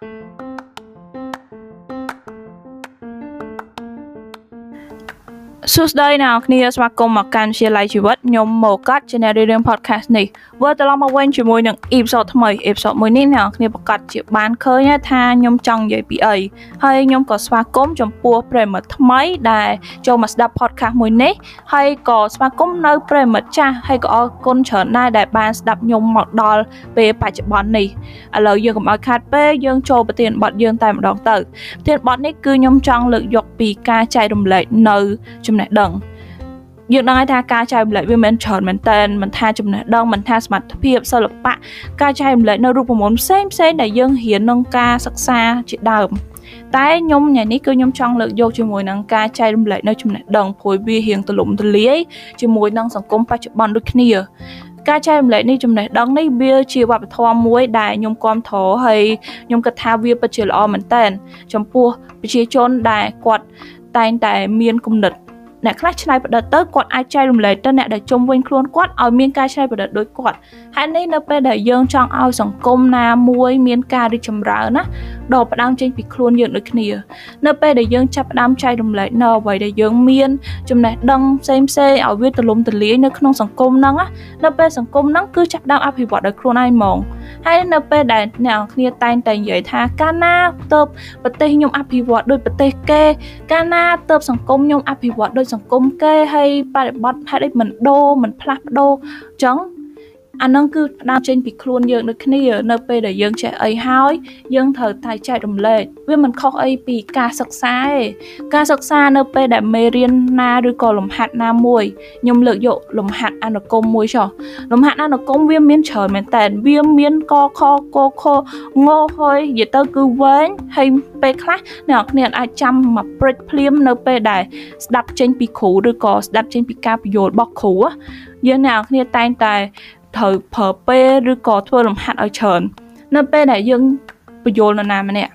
Thank you. សួស្តីអ្នកនរគ្នាស្វាគមន៍មកកាន់វិទ្យាល័យជីវិតខ្ញុំមកកាត់ Generation Podcast នេះវិលត្រឡប់មកវិញជាមួយនឹង episode ថ្មី episode មួយនេះអ្នកនរគ្នាប្រកាសជាបានឃើញថាខ្ញុំចង់និយាយពីអីហើយខ្ញុំក៏ស្វាគមន៍ចំពោះប្រិមិត្តថ្មីដែលចូលមកស្ដាប់ podcast មួយនេះហើយក៏ស្វាគមន៍នៅប្រិមិត្តចាស់ហើយក៏អរគុណច្រើនដែរដែលបានស្ដាប់ខ្ញុំមកដល់ពេលបច្ចុប្បន្ននេះឥឡូវយើងកុំឲ្យខាតពេលយើងចូលប្រធានបទយើងតែម្ដងទៅប្រធានបទនេះគឺខ្ញុំចង់លើកយកពីការចែករំលែកនៅចំណេះដឹងយើងដឹងហើយថាការចែករំលែកវាមិនច្រើនមែនតើមិនថាចំណេះដឹងមិនថាសមត្ថភាពសិល្បៈការចែករំលែកនៅរូបមន្តផ្សេងផ្សេងដែលយើងរៀនក្នុងការសិក្សាជាដើមតែខ្ញុំថ្ងៃនេះគឺខ្ញុំចង់លើកយកជាមួយនឹងការចែករំលែកនៅចំណេះដឹងព្រោះវារៀងទលំទលាយជាមួយនឹងសង្គមបច្ចុប្បន្នដូចគ្នា ការចែករំលែកនេះចំណេះដឹងនេះវាជាវប្បធម៌មួយដែលខ្ញុំគាំទ្រហើយខ្ញុំគិតថាវាពិតជាល្អមែនតើចំពោះប្រជាជនដែលគាត់តែងតែមានគំនិត អ្នកខ្លះច្នៃប្រឌិតទៅគាត់អាចចែករំលែកទៅអ្នកដែលជុំវិញខ្លួនគាត់ឲ្យមានការច្នៃប្រឌិតដូចគាត់ហើយនេះនៅពេលដែលយើងចង់ឲ្យសង្គមណាមួយមានការរីកចម្រើនណាដកផ្ដើមចេញពីខ្លួនយើងដូចគ្នា នៅពេលដែលយើងចាប់ផ្ដើមចែករំលែកនៅអ្វីដែលយើងមានចំណេះដឹងផ្សេងផ្សេងឲ្យវាទូលំទូលាយនៅក្នុងសង្គមហ្នឹងនៅពេលសង្គមហ្នឹងគឺចាប់ផ្ដើមអភិវឌ្ឍដោយខ្លួនឯងហ្មងហើយនៅពេលដែលអ្នកគ្នាតែងតែនិយាយថាកាលណាទៅប្រទេសខ្ញុំអភិវឌ្ឍដោយប្រទេសគេកាលណាទៅសង្គមខ្ញុំអភិវឌ្ឍដោយសង្គមគេហើយបរិបត្តិហេតុអីមិនដូរមិនផ្លាស់ប្ដូរអញ្ចឹង អានឹងគឺផ្ដើមចេញពីខ្លួនយើងដូចគ្នា នៅពេលដែលយើងចេះអីហើយយើងត្រូវតែចែករំលែកវាមិនខុសអីពីការសិក្សាទេការសិក្សានៅពេលដែលមេរៀនណាឬក៏លំហាត់ណាមួយខ្ញុំលើកយកលំហាត់អនុគមមួយចុះលំហាត់អនុគមវាមានច្រើនមែនតើវាមានកខកខងហើយនិយាយទៅគឺវែងហើយពេលខ្លះអ្នកនរអាចចាំមកព្រិចភ្លាមនៅពេលដែលស្ដាប់ចេញពីគ្រូឬក៏ស្ដាប់ចេញពីការពន្យល់របស់គ្រូយើងអ្នកនរតែងតែ ត្រូវប្រើពេលឬក៏ធ្វើលំហាត់ឲ្យច្រើននៅពេលដែលយើងបញ្យល់នរណាម្នាក់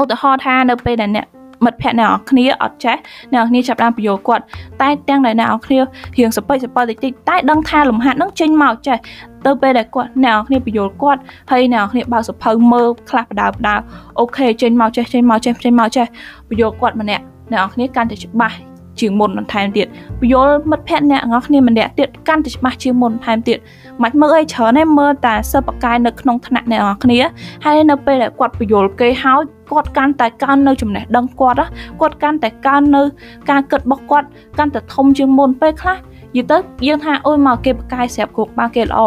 ឧទាហរណ៍ថានៅពេលដែលអ្នកមិត្តភ័ក្តិអ្នកនរគ្នាអត់ចេះអ្នកនរគ្នាចាប់បានបញ្យល់គាត់តែទាំងដែលអ្នកនរគ្នារៀងសពិចសពិលតិចតិចតែដឹងថាលំហាត់នឹងចេញមកចេះទៅពេលដែលគាត់អ្នកនរគ្នាបញ្យល់គាត់ហើយអ្នកនរគ្នាបើកសភៅមើលខ្លះបដៅបដៅអូខេចេញមកចេះចេញមកចេះចេញមកចេះបញ្យល់គាត់ម្នាក់អ្នកនរគ្នាកាន់តែច្បាស់ ជាងមុនបន្ថែមទៀតពយល់មិត្តភ័ក្តិអ្នកទាំងអស់គ្នាម្នាក់ទៀតកាន់តែច្បាស់ជាងមុនបន្ថែមទៀតមិនមើលអីច្រើនទេមើលតែសិបកាយនៅក្នុងថ្នាក់អ្នកទាំងអស់គ្នាហើយនៅពេលដែលគាត់ពយល់គេហើយគាត់កាន់តែកើននៅចំណេះដឹងគាត់គាត់កាន់តែកើននៅ ការគិតរបស់គាត់កាន់តែធំជាងមុនពេលខ្លះ យីទៅយើងថាអូយមកគេបកាយស្រាប់គ្រប់មកគេល្អ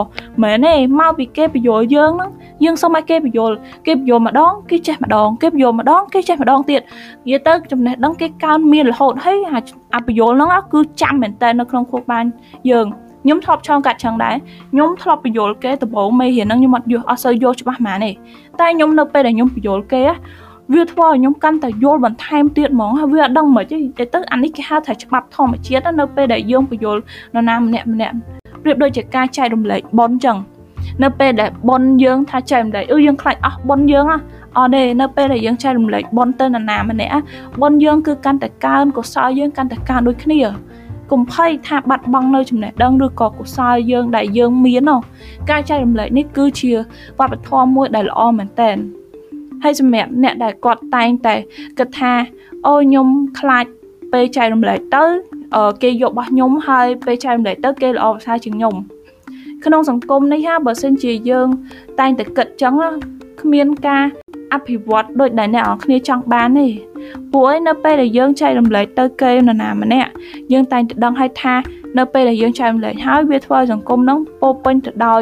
មែនទេមកពីគេបញ្យល់យើងហ្នឹងយើងសុំឲ្យគេបញ្យល់គេបញ្យល់ម្ដងគេចេះម្ដងគេបញ្យល់ម្ដងគេចេះម្ដងទៀតនិយាយទៅចំណេះដឹងគេកើនមានរហូតហើយអាបញ្យល់ហ្នឹងគឺចាំមែនតើនៅក្នុងខួរក្បាលយើងខ្ញុំធ្លាប់ឆ្លងកាត់ចឹងដែរខ្ញុំធ្លាប់បញ្យល់គេដំបូងមេរៀនហ្នឹងខ្ញុំអត់យល់អត់សូវយល់ច្បាស់ហ្មងទេតែខ្ញុំនៅពេលដែលខ្ញុំបញ្យល់គេ វាធ្វើឲ្យខ្ញុំកាន់តែយល់បន្ថែមទៀតហ្មងហើយវាអត់ដឹងមិនទេតែទៅអានេះគេហៅថាច្បាប់ធម្មជាតិនៅពេលដែលយើងបញ្យល់នរណាម្នាក់ម្នាក់ប្រៀបដូចជាការចែករំលែកប៉ុនចឹងនៅពេលដែលប៉ុនយើងថាចែករំលែកអឺយើងខ្លាចអស់ប៉ុនយើងហ៎អត់ទេនៅពេលដែលយើងចែករំលែកប៉ុនទៅនរណាម្នាក់ប៉ុនយើងគឺកាន់តែកើនកុសលយើងកាន់តែកើនដូចគ្នាកុំភ័យថាបាត់បង់នៅចំណេះដឹងឬក៏កុសលយើងដែលយើងមានការចែករំលែកនេះគឺជាវប្បធម៌មួយដែលល្អមែនតើ ហើយសម្រាប់អ្នកដែលគាត់តែងតែគិតថាអូខ្ញុំខ្លាចពេលចែករំលែកទៅគេយករបស់ខ្ញុំហើយពេលចែករំលែកទៅគេល្អប្រសើរជាងខ្ញុំក្នុងសង្គមនេះហាបើសិនជាយើង តែងតែគិតចឹងគ្មានការអភិវឌ្ឍដូចដែលអ្នកនរគ្នាចង់បានទេ ពួកឯនៅពេលដែលយើងចែករំលែកទៅគេនរណាម្នាក់យើងតែងតែដឹងឲ្យថានៅពេលដែលយើងចែករំលែកហើយវាធ្វើឲ្យសង្គមនឹងពោពេញទៅដោយ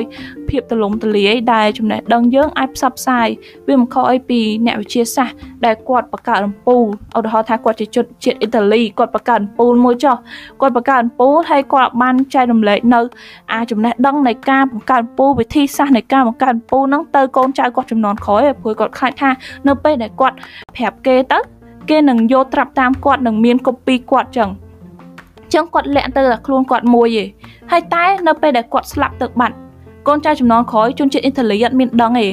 ភាពទលំទលាយដែលចំណេះដឹងយើងអាចផ្សព្វផ្សាយវាមិនខុសអីពីអ្នកវិទ្យាសាស្ត្រដែលគាត់បង្កើតអំពូលឧទាហរណ៍ថាគាត់ជាជនជាតិអ៊ីតាលីគាត់បង្កើតអំពូលមួយចុះគាត់បង្កើតអំពូលហើយគាត់បានចែករំលែកនៅ អាចំណេះដឹងនៃការបង្កើតអំពូលវិធីសាស្ត្រនៃការបង្កើតអំពូលហ្នឹងទៅកូនចៅគាត់ចំនួនក្រោយព្រោះគាត់ខ្លាចថានៅពេលដែលគាត់ប្រាប់គេទៅ គេនឹងយកត្រាប់តាមគាត់នឹងមានកូពីគាត់ចឹងចឹងគាត់លាក់ទៅតែខ្លួនគាត់មួយឯងហើយតែនៅពេលដែលគាត់ស្លាប់ទៅបាត់កូនចៅចំនួនក្រោយជនជាតិអ៊ីតាលីអត់មានដឹងទេ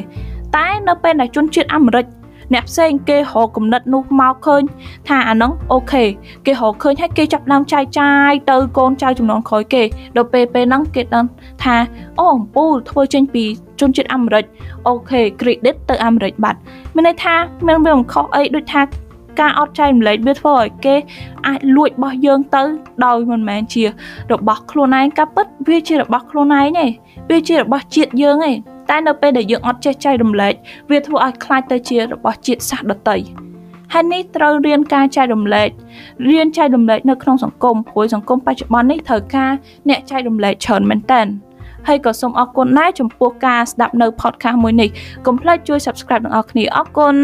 តែនៅពេលដែលជនជាតិអាមេរិកអ្នកផ្សេងគេរកគំនិតនោះមកឃើញ ថាអាហ្នឹងអូខេគេរកឃើញហើយគេចាប់ដើមចាយចាយទៅកូនចៅចំនួនក្រោយគេដល់ពេលពេលហ្នឹងគេដឹងថាអូអំពូលធ្វើចេញពីជនជាតិអាមេរិកអូខេ credit ទៅអាមេរិកបាត់មានន័យថាមានវាមិនខុសអីដូចថា ការអត់ចែករំលែកវាធ្វើឲ្យគេអាចលួចរបស់យើងទៅដោយមិនមែនជា របស់ខ្លួនឯងកាពិតវាជារបស់ខ្លួនឯងឯងវាជារបស់ជាតិយើងឯងតែនៅពេលដែលយើងអត់ចេះចែករំលែកវាធ្វើឲ្យខ្លាចទៅជារបស់ជាតិសាសន៍ដទៃហើយនេះត្រូវរៀនការចែករំលែករៀនចែករំលែកនៅក្នុងសង្គមព្រោះសង្គមបច្ចុប្បន្ននេះត្រូវការអ្នកចែករំលែកច្រើនមែនតើហើយក៏សូមអរគុណដែរចំពោះការស្ដាប់នៅ podcast មួយនេះកុំភ្លេចជួយ subscribe ទាំងអស់គ្នាអរគុណ